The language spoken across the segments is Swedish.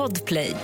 Podplay.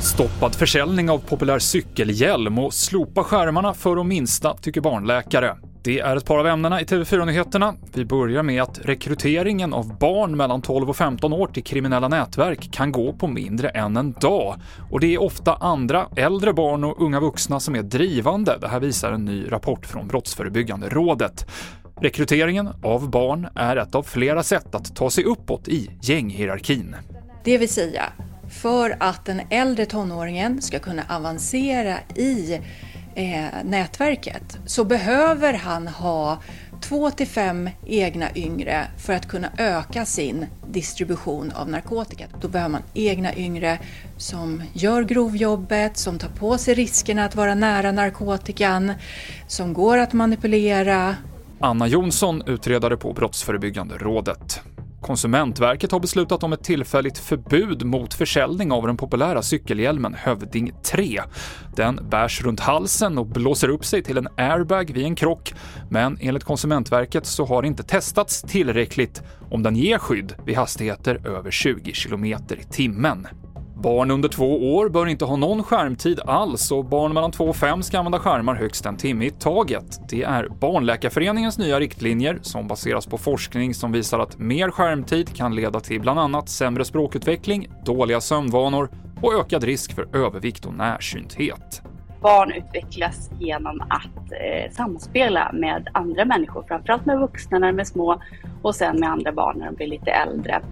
Stoppad försäljning av populär cykelhjälm och slopa skärmarna för de minsta, tycker barnläkare. Det är ett par av ämnena i TV4-nyheterna. Vi börjar med att rekryteringen av barn mellan 12 och 15 år till kriminella nätverk kan gå på mindre än en dag. Och det är ofta andra, äldre barn och unga vuxna som är drivande. Det här visar en ny rapport från Brottsförebyggande rådet. Rekryteringen av barn är ett av flera sätt att ta sig uppåt i gänghierarkin. Det vill säga, för att den äldre tonåringen ska kunna avancera i eh, nätverket så behöver han ha två till fem egna yngre för att kunna öka sin distribution av narkotika. Då behöver man egna yngre som gör grovjobbet, som tar på sig riskerna att vara nära narkotikan, som går att manipulera. Anna Jonsson, utredare på Brottsförebyggande rådet. Konsumentverket har beslutat om ett tillfälligt förbud mot försäljning av den populära cykelhjälmen Hövding 3. Den bärs runt halsen och blåser upp sig till en airbag vid en krock, men enligt Konsumentverket så har det inte testats tillräckligt om den ger skydd vid hastigheter över 20 km i timmen. Barn under två år bör inte ha någon skärmtid alls och barn mellan två och fem ska använda skärmar högst en timme i taget. Det är Barnläkarföreningens nya riktlinjer som baseras på forskning som visar att mer skärmtid kan leda till bland annat sämre språkutveckling, dåliga sömnvanor och ökad risk för övervikt och närsynthet barn utvecklas genom att eh, samspela med andra människor, framförallt med vuxna när de är små och sen med andra barn när de blir lite äldre.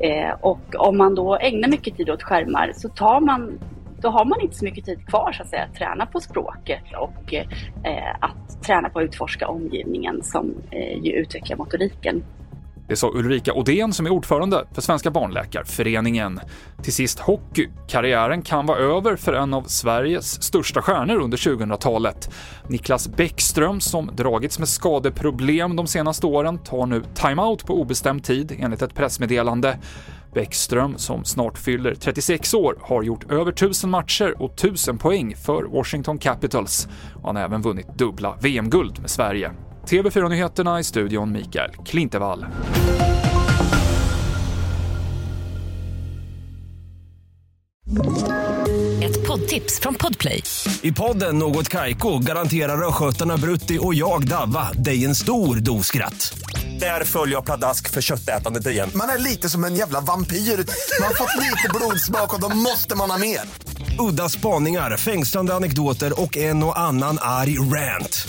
Eh, och om man då ägnar mycket tid åt skärmar så tar man då har man inte så mycket tid kvar så att säga, att träna på språket och eh, att träna på att utforska omgivningen som eh, ju utvecklar motoriken. Det sa Ulrika Odén som är ordförande för Svenska barnläkarföreningen. Till sist hockey. Karriären kan vara över för en av Sveriges största stjärnor under 2000-talet. Niklas Bäckström, som dragits med skadeproblem de senaste åren, tar nu timeout på obestämd tid enligt ett pressmeddelande. Bäckström, som snart fyller 36 år, har gjort över 1000 matcher och 1000 poäng för Washington Capitals. Och han har även vunnit dubbla VM-guld med Sverige. TV4-nyheterna i studion Mikael Klintevall. Ett poddtips från Podplay. I podden Något Kaiko garanterar östgötarna Brutti och jag, Davva, dig en stor dos skratt. Där följer jag pladask för köttätandet igen. Man är lite som en jävla vampyr. Man har fått lite blodsmak och då måste man ha mer. Udda spaningar, fängslande anekdoter och en och annan arg rant.